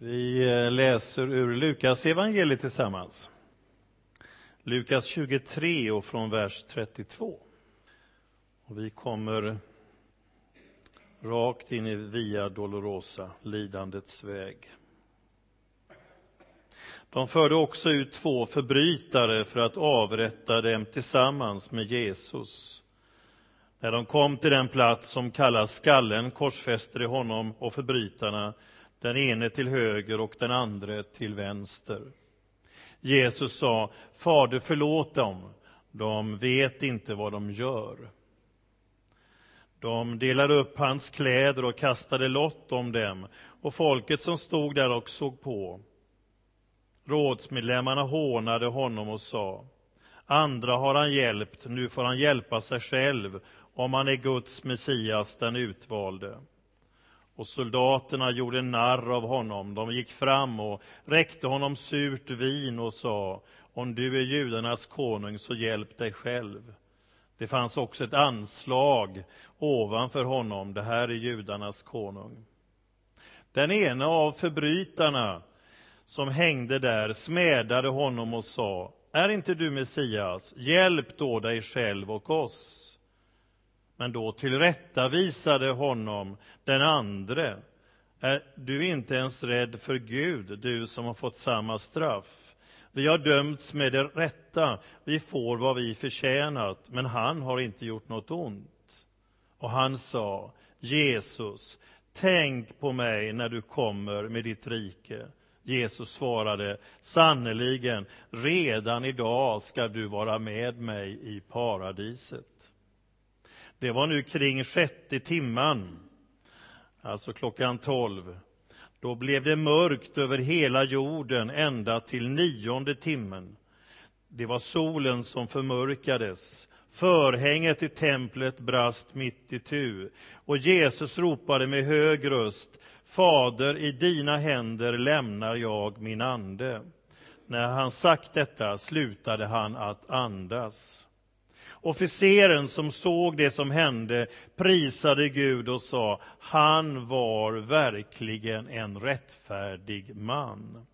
Vi eh, läser ur Lukas evangeliet tillsammans. Lukas 23 och från vers 32. Och vi kommer rakt in i Via Dolorosa, lidandets väg. De förde också ut två förbrytare för att avrätta dem tillsammans med Jesus. När de kom till den plats som kallas Skallen korsfäste de honom och förbrytarna den ene till höger och den andra till vänster. Jesus sa, Fader förlåt dem, de vet inte vad de gör. De delade upp hans kläder och kastade lott om dem, och folket som stod där och såg på. Rådsmedlemmarna hånade honom och sa, andra har han hjälpt, nu får han hjälpa sig själv, om han är Guds Messias, den utvalde och soldaterna gjorde narr av honom. De gick fram och räckte honom surt vin och sa, om du är judarnas konung, så hjälp dig själv. Det fanns också ett anslag ovanför honom, det här är judarnas konung. Den ena av förbrytarna som hängde där smädade honom och sa, är inte du Messias, hjälp då dig själv och oss. Men då tillrättavisade honom den andre. Är du inte ens rädd för Gud, du som har fått samma straff? Vi har dömts med det rätta, vi får vad vi förtjänat, men han har inte gjort något ont. Och han sa, Jesus, tänk på mig när du kommer med ditt rike. Jesus svarade, sannerligen, redan idag ska du vara med mig i paradiset. Det var nu kring sjätte timman, alltså klockan tolv. Då blev det mörkt över hela jorden ända till nionde timmen. Det var solen som förmörkades. Förhänget i templet brast mitt i tu och Jesus ropade med hög röst Fader, i dina händer lämnar jag min ande. När han sagt detta slutade han att andas. Officeren som såg det som hände prisade Gud och sa, han var verkligen en rättfärdig man.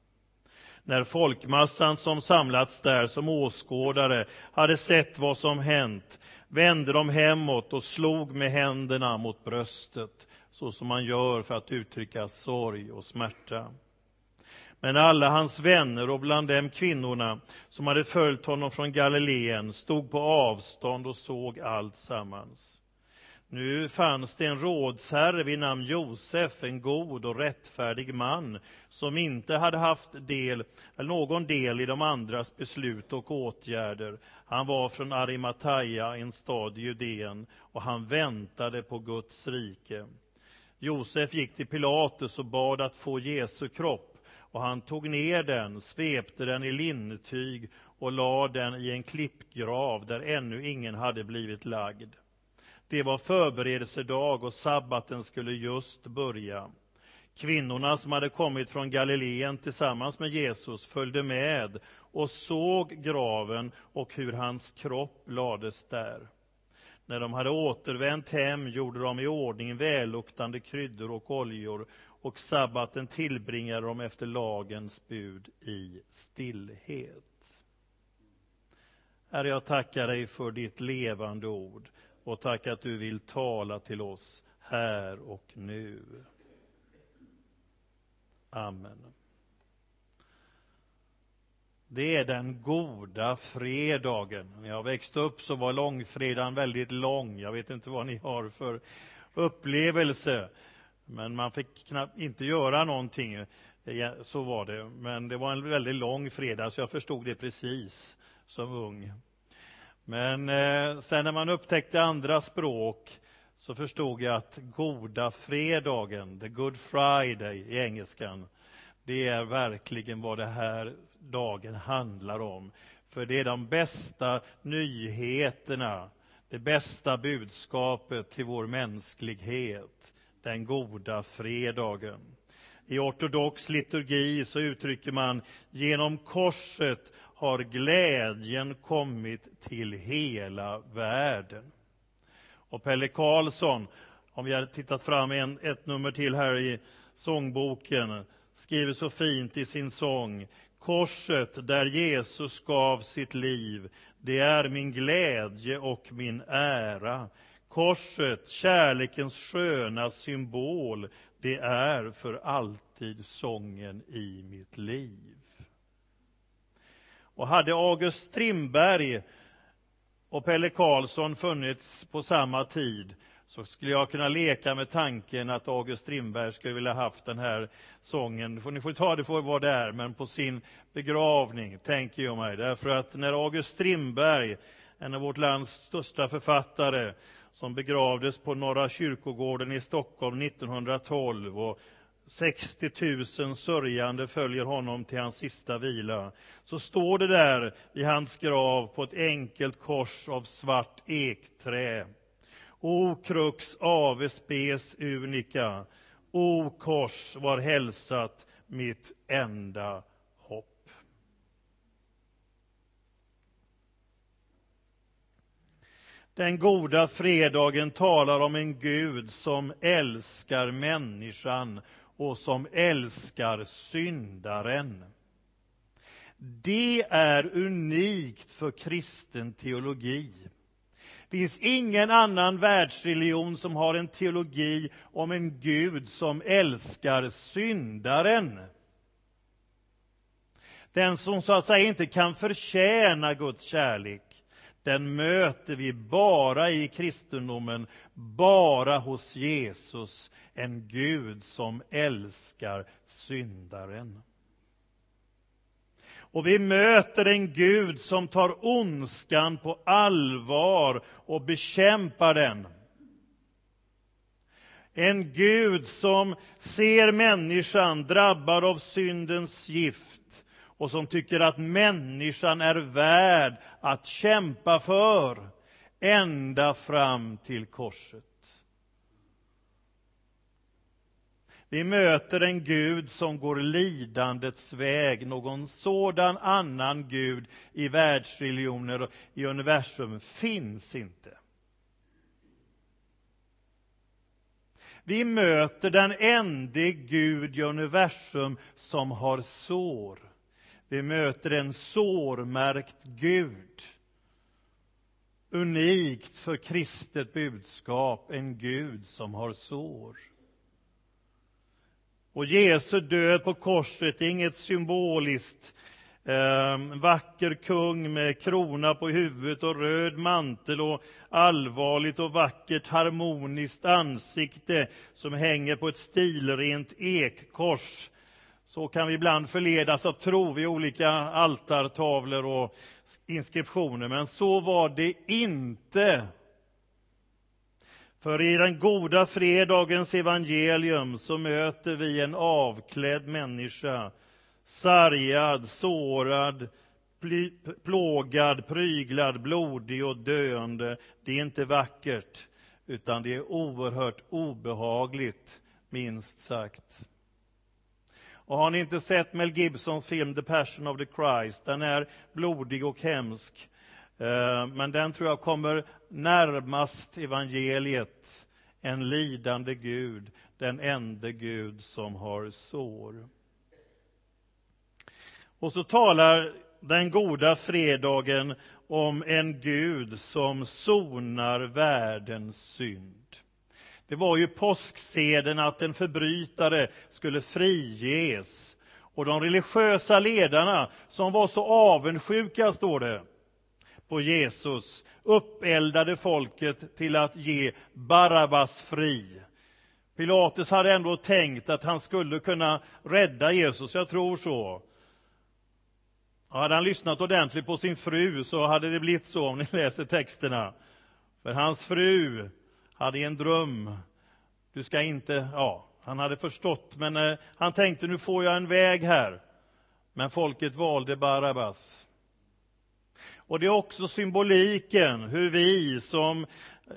När folkmassan som samlats där som åskådare hade sett vad som hänt vände de hemåt och slog med händerna mot bröstet, så som man gör för att uttrycka sorg och smärta. Men alla hans vänner och bland dem kvinnorna som hade följt honom från Galileen stod på avstånd och såg allt sammans. Nu fanns det en rådsherre vid namn Josef, en god och rättfärdig man som inte hade haft del, någon del i de andras beslut och åtgärder. Han var från Arimataya, en stad i Judeen, och han väntade på Guds rike. Josef gick till Pilatus och bad att få Jesu kropp och han tog ner den, svepte den i linnetyg och lade den i en klippgrav där ännu ingen hade blivit lagd. Det var förberedelsedag och sabbaten skulle just börja. Kvinnorna som hade kommit från Galileen tillsammans med Jesus följde med och såg graven och hur hans kropp lades där. När de hade återvänt hem gjorde de i ordning välluktande kryddor och oljor och sabbaten tillbringade de efter lagens bud i stillhet. Herre, jag tackar dig för ditt levande ord och tack att du vill tala till oss här och nu. Amen. Det är den goda fredagen. När jag växte upp så var långfredagen väldigt lång. Jag vet inte vad ni har för upplevelse. Men man fick knappt inte göra någonting. Så var det. Men det var en väldigt lång fredag, så jag förstod det precis som ung. Men eh, sen när man upptäckte andra språk så förstod jag att goda fredagen, the good friday i engelskan, det är verkligen vad det här dagen handlar om. För det är de bästa nyheterna, det bästa budskapet till vår mänsklighet den goda fredagen. I ortodox liturgi så uttrycker man genom korset har glädjen kommit till hela världen. Och Pelle Karlsson, om vi hade tittat fram en, ett nummer till här i sångboken, skriver så fint i sin sång. Korset där Jesus gav sitt liv, det är min glädje och min ära. Korset, kärlekens sköna symbol, det är för alltid sången i mitt liv. Och hade August Strindberg och Pelle Karlsson funnits på samma tid så skulle jag kunna leka med tanken att August Strindberg skulle vilja haft den här sången. Ni får ta det för vad det är, men på sin begravning, tänker jag mig. Därför att när August Strindberg, en av vårt lands största författare, som begravdes på Norra kyrkogården i Stockholm 1912 och 60 000 sörjande följer honom till hans sista vila. Så står det där vid hans grav på ett enkelt kors av svart ekträ. O Krux ave spes unica, o kors var hälsat mitt enda Den goda fredagen talar om en Gud som älskar människan och som älskar syndaren. Det är unikt för kristen teologi. Det finns ingen annan världsreligion som har en teologi om en Gud som älskar syndaren. Den som så att säga inte kan förtjäna Guds kärlek, den möter vi bara i kristendomen, bara hos Jesus, en Gud som älskar syndaren. Och vi möter en Gud som tar ondskan på allvar och bekämpar den. En Gud som ser människan drabbad av syndens gift och som tycker att människan är värd att kämpa för ända fram till korset. Vi möter en Gud som går lidandets väg. Någon sådan annan Gud i världsreligioner och i universum finns inte. Vi möter den ende Gud i universum som har sår. Vi möter en sårmärkt Gud. Unikt för kristet budskap, en Gud som har sår. Och Jesu död på korset är inget symboliskt eh, vacker kung med krona på huvudet och röd mantel och allvarligt och vackert harmoniskt ansikte som hänger på ett stilrent ekkors. Så kan vi ibland förledas att tro vid olika altartavlor och inskriptioner, men så var det inte för i den goda fredagens evangelium så möter vi en avklädd människa, sargad, sårad, plågad, pryglad, blodig och döende. Det är inte vackert, utan det är oerhört obehagligt, minst sagt. Och har ni inte sett Mel Gibsons film The Passion of the Christ? Den är blodig och hemsk. Eh, men den tror jag kommer närmast evangeliet, en lidande Gud, den enda Gud som har sår. Och så talar den goda fredagen om en Gud som sonar världens synd. Det var ju påskseden att en förbrytare skulle friges. Och de religiösa ledarna, som var så avundsjuka, står det, på Jesus uppeldade folket till att ge Barabbas fri. Pilatus hade ändå tänkt att han skulle kunna rädda Jesus, jag tror så. hade han lyssnat ordentligt på sin fru så hade det blivit så om ni läser texterna. För hans fru hade en dröm. Du ska inte, ja, han hade förstått, men eh, han tänkte nu får jag en väg här. Men folket valde Barabbas. Och det är också symboliken, hur vi som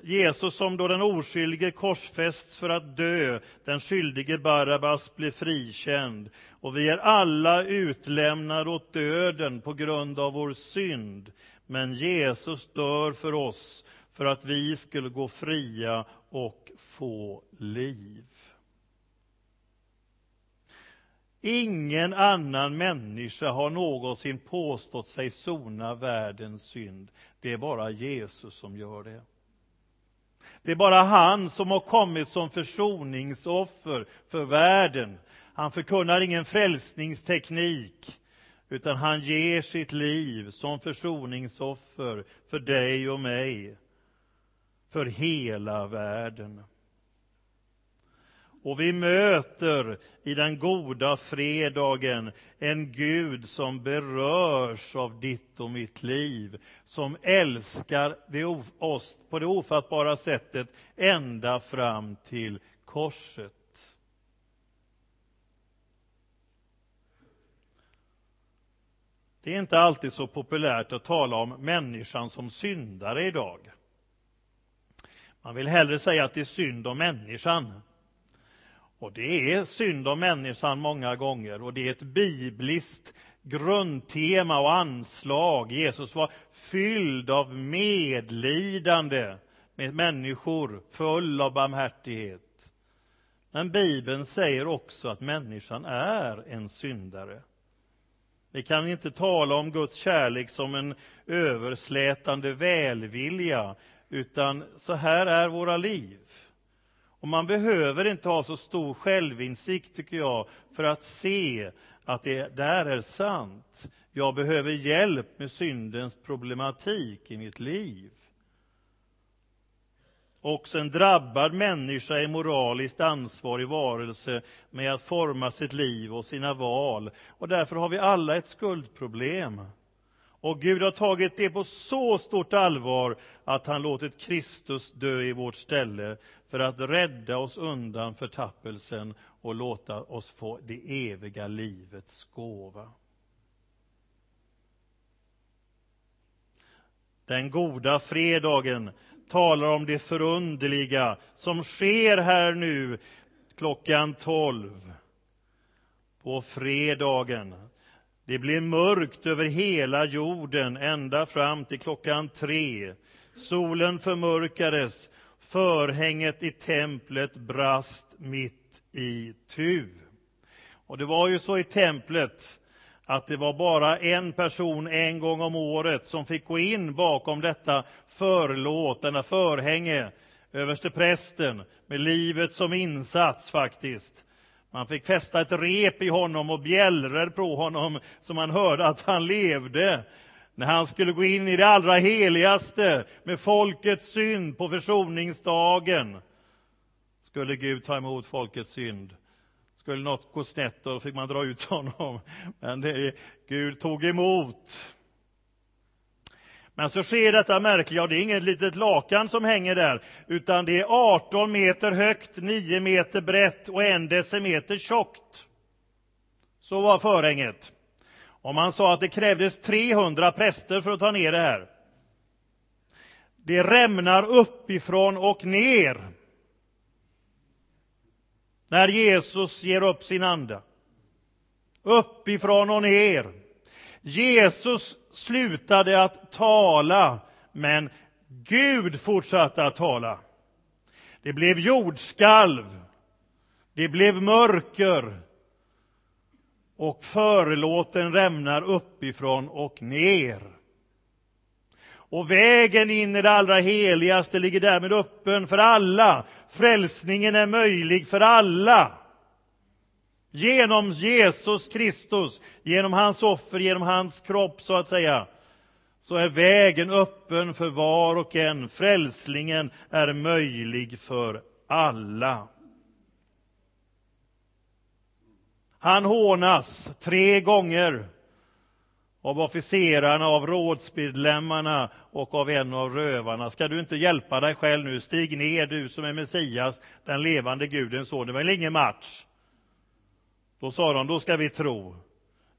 Jesus som då den oskyldige korsfästs för att dö, den skyldige Barabbas blir frikänd. Och vi är alla utlämnade åt döden på grund av vår synd. Men Jesus dör för oss för att vi skulle gå fria och få liv. Ingen annan människa har någonsin påstått sig sona världens synd. Det är bara Jesus som gör det. Det är bara han som har kommit som försoningsoffer för världen. Han förkunnar ingen frälsningsteknik, utan han ger sitt liv som försoningsoffer för dig och mig, för hela världen. Och vi möter i den goda fredagen en Gud som berörs av ditt och mitt liv, som älskar oss på det ofattbara sättet ända fram till korset. Det är inte alltid så populärt att tala om människan som syndare idag. Man vill hellre säga att det är synd om människan. Och det är synd om människan många gånger och det är ett bibliskt grundtema och anslag. Jesus var fylld av medlidande med människor, full av barmhärtighet. Men Bibeln säger också att människan är en syndare. Vi kan inte tala om Guds kärlek som en överslätande välvilja, utan så här är våra liv. Och man behöver inte ha så stor självinsikt, tycker jag, för att se att det där är sant. Jag behöver hjälp med syndens problematik i mitt liv. Också en drabbad människa är moraliskt ansvarig varelse med att forma sitt liv och sina val. Och därför har vi alla ett skuldproblem. Och Gud har tagit det på så stort allvar att han låtit Kristus dö i vårt ställe för att rädda oss undan förtappelsen och låta oss få det eviga livets gåva. Den goda fredagen talar om det förunderliga som sker här nu klockan tolv på fredagen. Det blir mörkt över hela jorden ända fram till klockan tre. Solen förmörkades, förhänget i templet brast mitt i tu. Och det var ju så i templet att det var bara en person en gång om året som fick gå in bakom detta förlåt, denna förhänge, överste prästen med livet som insats faktiskt. Man fick fästa ett rep i honom och bjällror på honom så man hörde att han levde när han skulle gå in i det allra heligaste med folkets synd på försoningsdagen. Skulle Gud ta emot folkets synd? Skulle något gå snett då fick man dra ut honom. Men det, Gud tog emot. Men så sker detta märkliga, och det är inget litet lakan som hänger där, utan det är 18 meter högt, 9 meter brett och en decimeter tjockt. Så var förhänget. Och man sa att det krävdes 300 präster för att ta ner det här. Det rämnar uppifrån och ner när Jesus ger upp sin ande. Uppifrån och ner. Jesus slutade att tala, men Gud fortsatte att tala. Det blev jordskalv, det blev mörker och förlåten rämnar uppifrån och ner. Och vägen in i det allra heligaste ligger därmed öppen för alla. Frälsningen är möjlig för alla. Genom Jesus Kristus, genom hans offer, genom hans kropp så att säga, så är vägen öppen för var och en. Frälsningen är möjlig för alla. Han hånas tre gånger av officerarna, av rådsmedlemmarna och av en av rövarna. Ska du inte hjälpa dig själv nu? Stig ner, du som är Messias, den levande Gudens son. Det var väl ingen match? Då sa de, då ska vi tro.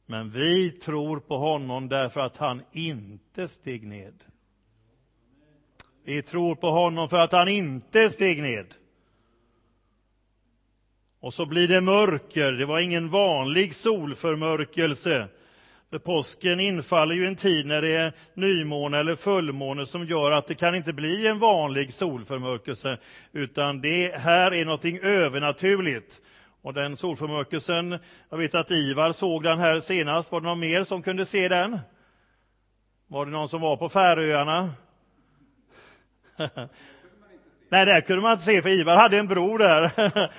Men vi tror på honom därför att han inte steg ned. Vi tror på honom för att han inte steg ned. Och så blir det mörker. Det var ingen vanlig solförmörkelse. För påsken infaller ju en tid när det är nymåne eller fullmåne som gör att det kan inte bli en vanlig solförmörkelse, utan det här är något övernaturligt. Och den solförmörkelsen, jag vet att Ivar såg den här senast. Var det någon mer som kunde se den? Var det någon som var på Färöarna? Nej, det kunde man inte se, för Ivar hade en bror där.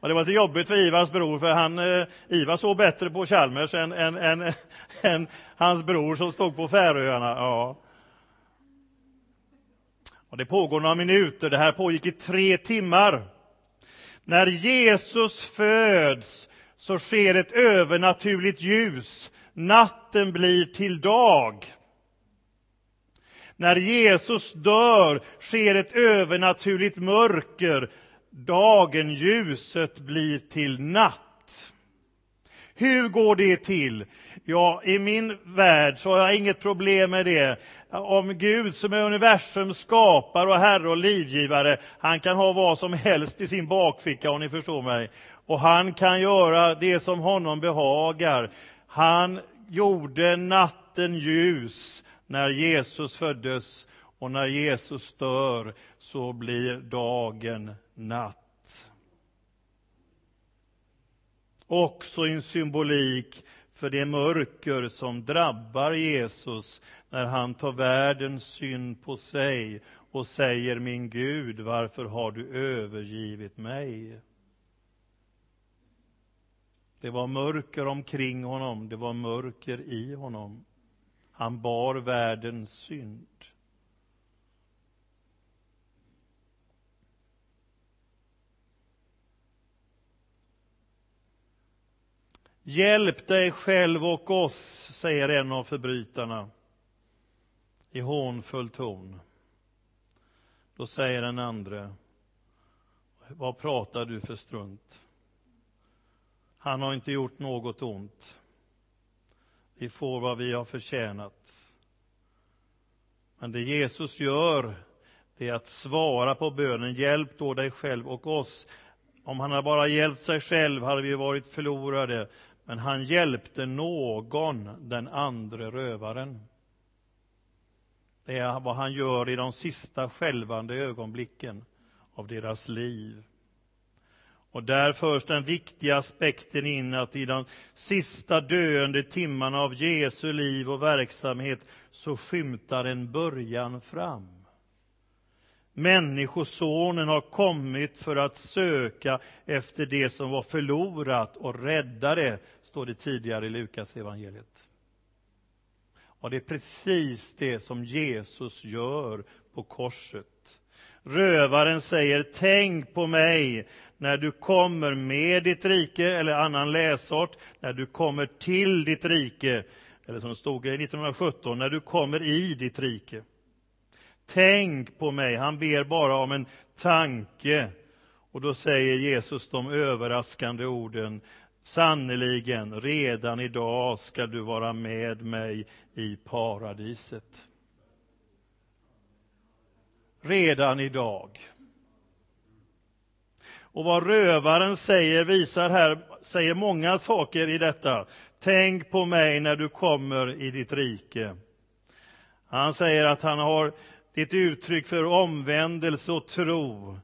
Och det var lite jobbigt för Ivars bror, för han, eh, Ivar såg bättre på Chalmers än, än, än, än hans bror som stod på Färöarna. Ja. Och det pågår några minuter, det här pågick i tre timmar. När Jesus föds så sker ett övernaturligt ljus. Natten blir till dag. När Jesus dör sker ett övernaturligt mörker. Dagen, ljuset, blir till natt. Hur går det till? Ja, i min värld så har jag inget problem med det. Om Gud som är universums skapare och herre och livgivare, han kan ha vad som helst i sin bakficka om ni förstår mig. Och han kan göra det som honom behagar. Han gjorde natten ljus när Jesus föddes och när Jesus dör så blir dagen natt. Också en symbolik för det mörker som drabbar Jesus när han tar världens synd på sig och säger min Gud, varför har du övergivit mig? Det var mörker omkring honom, det var mörker i honom. Han bar världens synd. Hjälp dig själv och oss, säger en av förbrytarna i hånfull ton. Då säger den andre, vad pratar du för strunt? Han har inte gjort något ont. Vi får vad vi har förtjänat. Men det Jesus gör, det är att svara på bönen, hjälp då dig själv och oss. Om han hade bara hjälpt sig själv hade vi varit förlorade, men han hjälpte någon, den andra rövaren. Det är vad han gör i de sista skälvande ögonblicken av deras liv. Och där förs den viktiga aspekten in att i de sista döende timmarna av Jesu liv och verksamhet så skymtar en början fram. Människosonen har kommit för att söka efter det som var förlorat och rädda det, står det tidigare i Lukas evangeliet. Och det är precis det som Jesus gör på korset. Rövaren säger, tänk på mig när du kommer med ditt rike, eller annan läsart, när du kommer till ditt rike, eller som det stod i 1917, när du kommer i ditt rike. Tänk på mig, han ber bara om en tanke. Och då säger Jesus de överraskande orden, sannerligen, redan idag ska du vara med mig i paradiset. Redan idag. Och vad rövaren säger visar här, säger många saker i detta. Tänk på mig när du kommer i ditt rike. Han säger att han har det är ett uttryck för omvändelse och tro.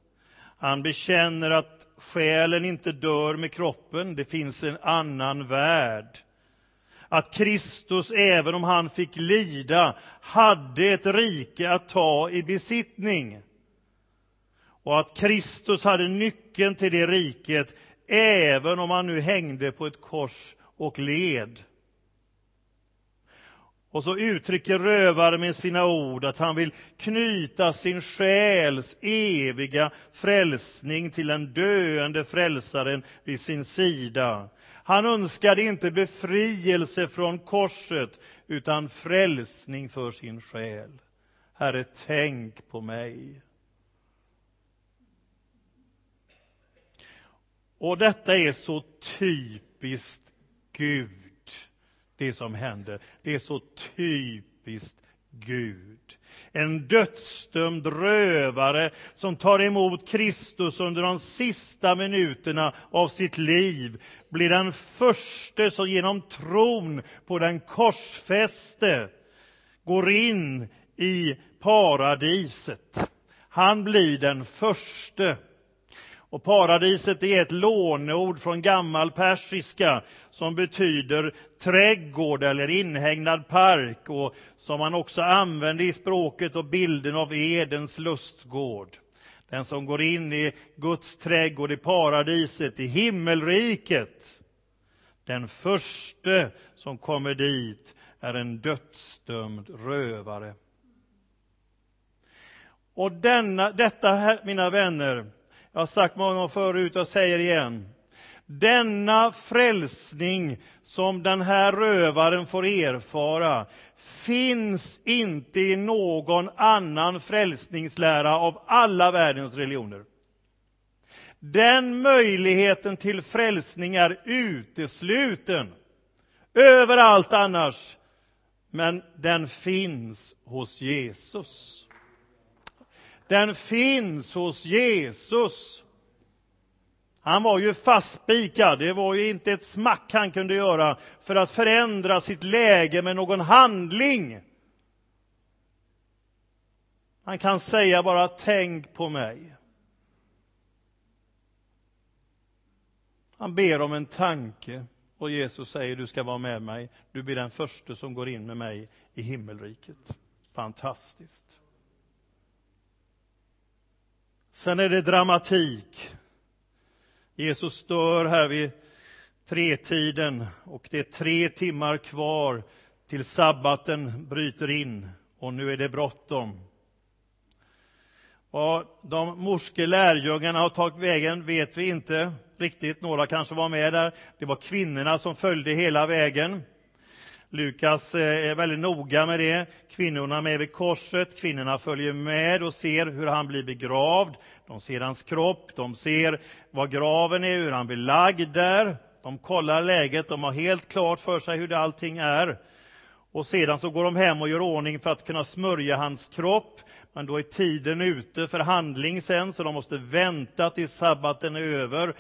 Han bekänner att själen inte dör med kroppen, det finns en annan värld. Att Kristus, även om han fick lida, hade ett rike att ta i besittning och att Kristus hade nyckeln till det riket även om han nu hängde på ett kors och led. Och så uttrycker rövaren med sina ord att han vill knyta sin själs eviga frälsning till den döende frälsaren vid sin sida. Han önskade inte befrielse från korset, utan frälsning för sin själ. Herre, tänk på mig. Och detta är så typiskt Gud, det som händer. Det är så typiskt Gud. En dödsdömd rövare som tar emot Kristus under de sista minuterna av sitt liv blir den första som genom tron på den korsfäste går in i paradiset. Han blir den första och paradiset är ett låneord från gammal persiska som betyder trädgård eller inhägnad park och som man också använder i språket och bilden av Edens lustgård. Den som går in i Guds trädgård i paradiset, i himmelriket. Den förste som kommer dit är en dödsdömd rövare. Och denna, detta, mina vänner, jag har sagt många gånger förut och säger igen. Denna frälsning som den här rövaren får erfara finns inte i någon annan frälsningslära av alla världens religioner. Den möjligheten till frälsning är utesluten överallt annars, men den finns hos Jesus. Den finns hos Jesus. Han var ju fastspikad, det var ju inte ett smack han kunde göra för att förändra sitt läge med någon handling. Han kan säga bara tänk på mig. Han ber om en tanke och Jesus säger du ska vara med mig. Du blir den första som går in med mig i himmelriket. Fantastiskt. Sen är det dramatik. Jesus dör här vid tretiden och det är tre timmar kvar till sabbaten bryter in och nu är det bråttom. Vad de morske lärjungarna har tagit vägen vet vi inte riktigt. Några kanske var med där. Det var kvinnorna som följde hela vägen. Lukas eh, är väldigt noga med det. Kvinnorna med vid korset, kvinnorna följer med och ser hur han blir begravd. De ser hans kropp, de ser var graven är, hur han blir lagd där. De kollar läget, de har helt klart för sig hur det allting är. Och sedan så går de hem och gör ordning för att kunna smörja hans kropp. Men då är tiden ute för handling sen, så de måste vänta tills sabbaten är över.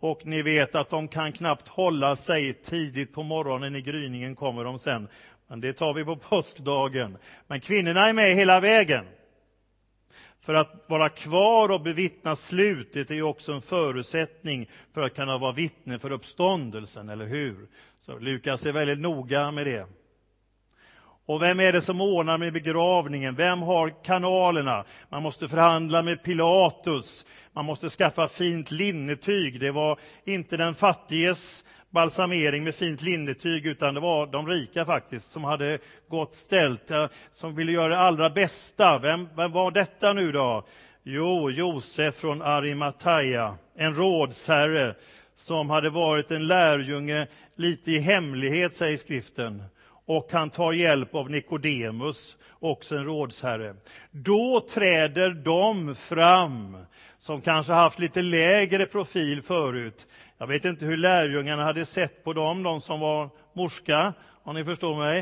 Och ni vet att de kan knappt hålla sig tidigt på morgonen, i gryningen kommer de sen. Men det tar vi på påskdagen. Men kvinnorna är med hela vägen. För att vara kvar och bevittna slutet är ju också en förutsättning för att kunna vara vittne för uppståndelsen, eller hur? Så Lukas är väldigt noga med det. Och vem är det som ordnar med begravningen? Vem har kanalerna? Man måste förhandla med Pilatus. Man måste skaffa fint linnetyg. Det var inte den fattiges balsamering med fint linnetyg, utan det var de rika faktiskt, som hade gott ställt, eh, som ville göra det allra bästa. Vem, vem var detta nu då? Jo, Josef från Arimataya, en rådsherre som hade varit en lärjunge lite i hemlighet, säger skriften och han tar hjälp av Nikodemus, också en rådsherre. Då träder de fram som kanske haft lite lägre profil förut. Jag vet inte hur lärjungarna hade sett på dem, de som var morska, om ni förstår mig.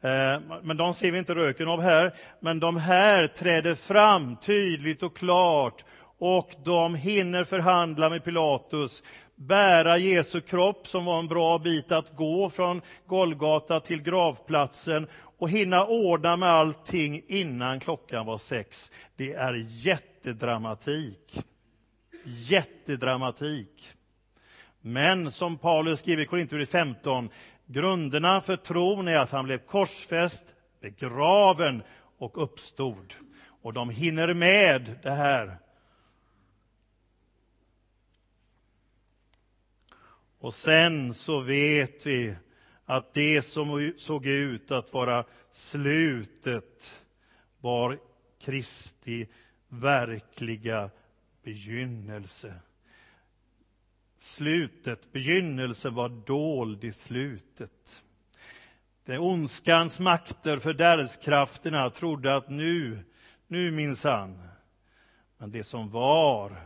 Eh, men de ser vi inte röken av här. Men de här träder fram tydligt och klart och de hinner förhandla med Pilatus bära Jesu kropp, som var en bra bit att gå från Golgata till gravplatsen och hinna ordna med allting innan klockan var sex. Det är jättedramatik. Jättedramatik. Men som Paulus skriver i Korinthierbrevet 15, grunderna för tron är att han blev korsfäst, begraven och uppstod. Och de hinner med det här Och sen så vet vi att det som såg ut att vara slutet var Kristi verkliga begynnelse. Slutet, begynnelsen var dold i slutet. Det ondskans makter, fördärvskrafterna, trodde att nu, nu minsann. Men det som var,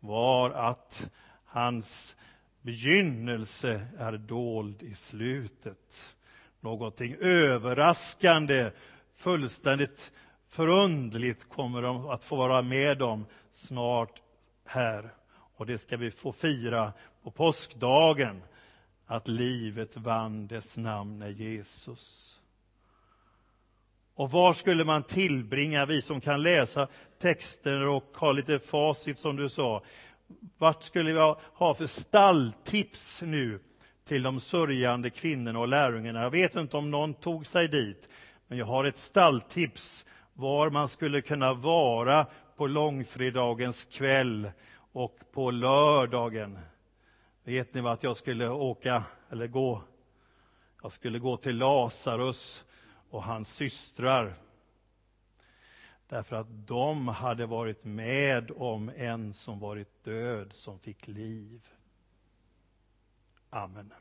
var att hans begynnelse är dold i slutet. Någonting överraskande, fullständigt förundligt kommer de att få vara med om snart här. Och det ska vi få fira på påskdagen, att livet vann dess namn är Jesus. Och var skulle man tillbringa, vi som kan läsa texter och ha lite facit som du sa, vad skulle jag ha för stalltips nu till de sörjande kvinnorna och lärjungarna? Jag vet inte om någon tog sig dit, men jag har ett stalltips var man skulle kunna vara på långfredagens kväll och på lördagen. Vet ni vart jag skulle åka eller gå? Jag skulle gå till Lazarus och hans systrar. Därför att de hade varit med om en som varit död som fick liv. Amen.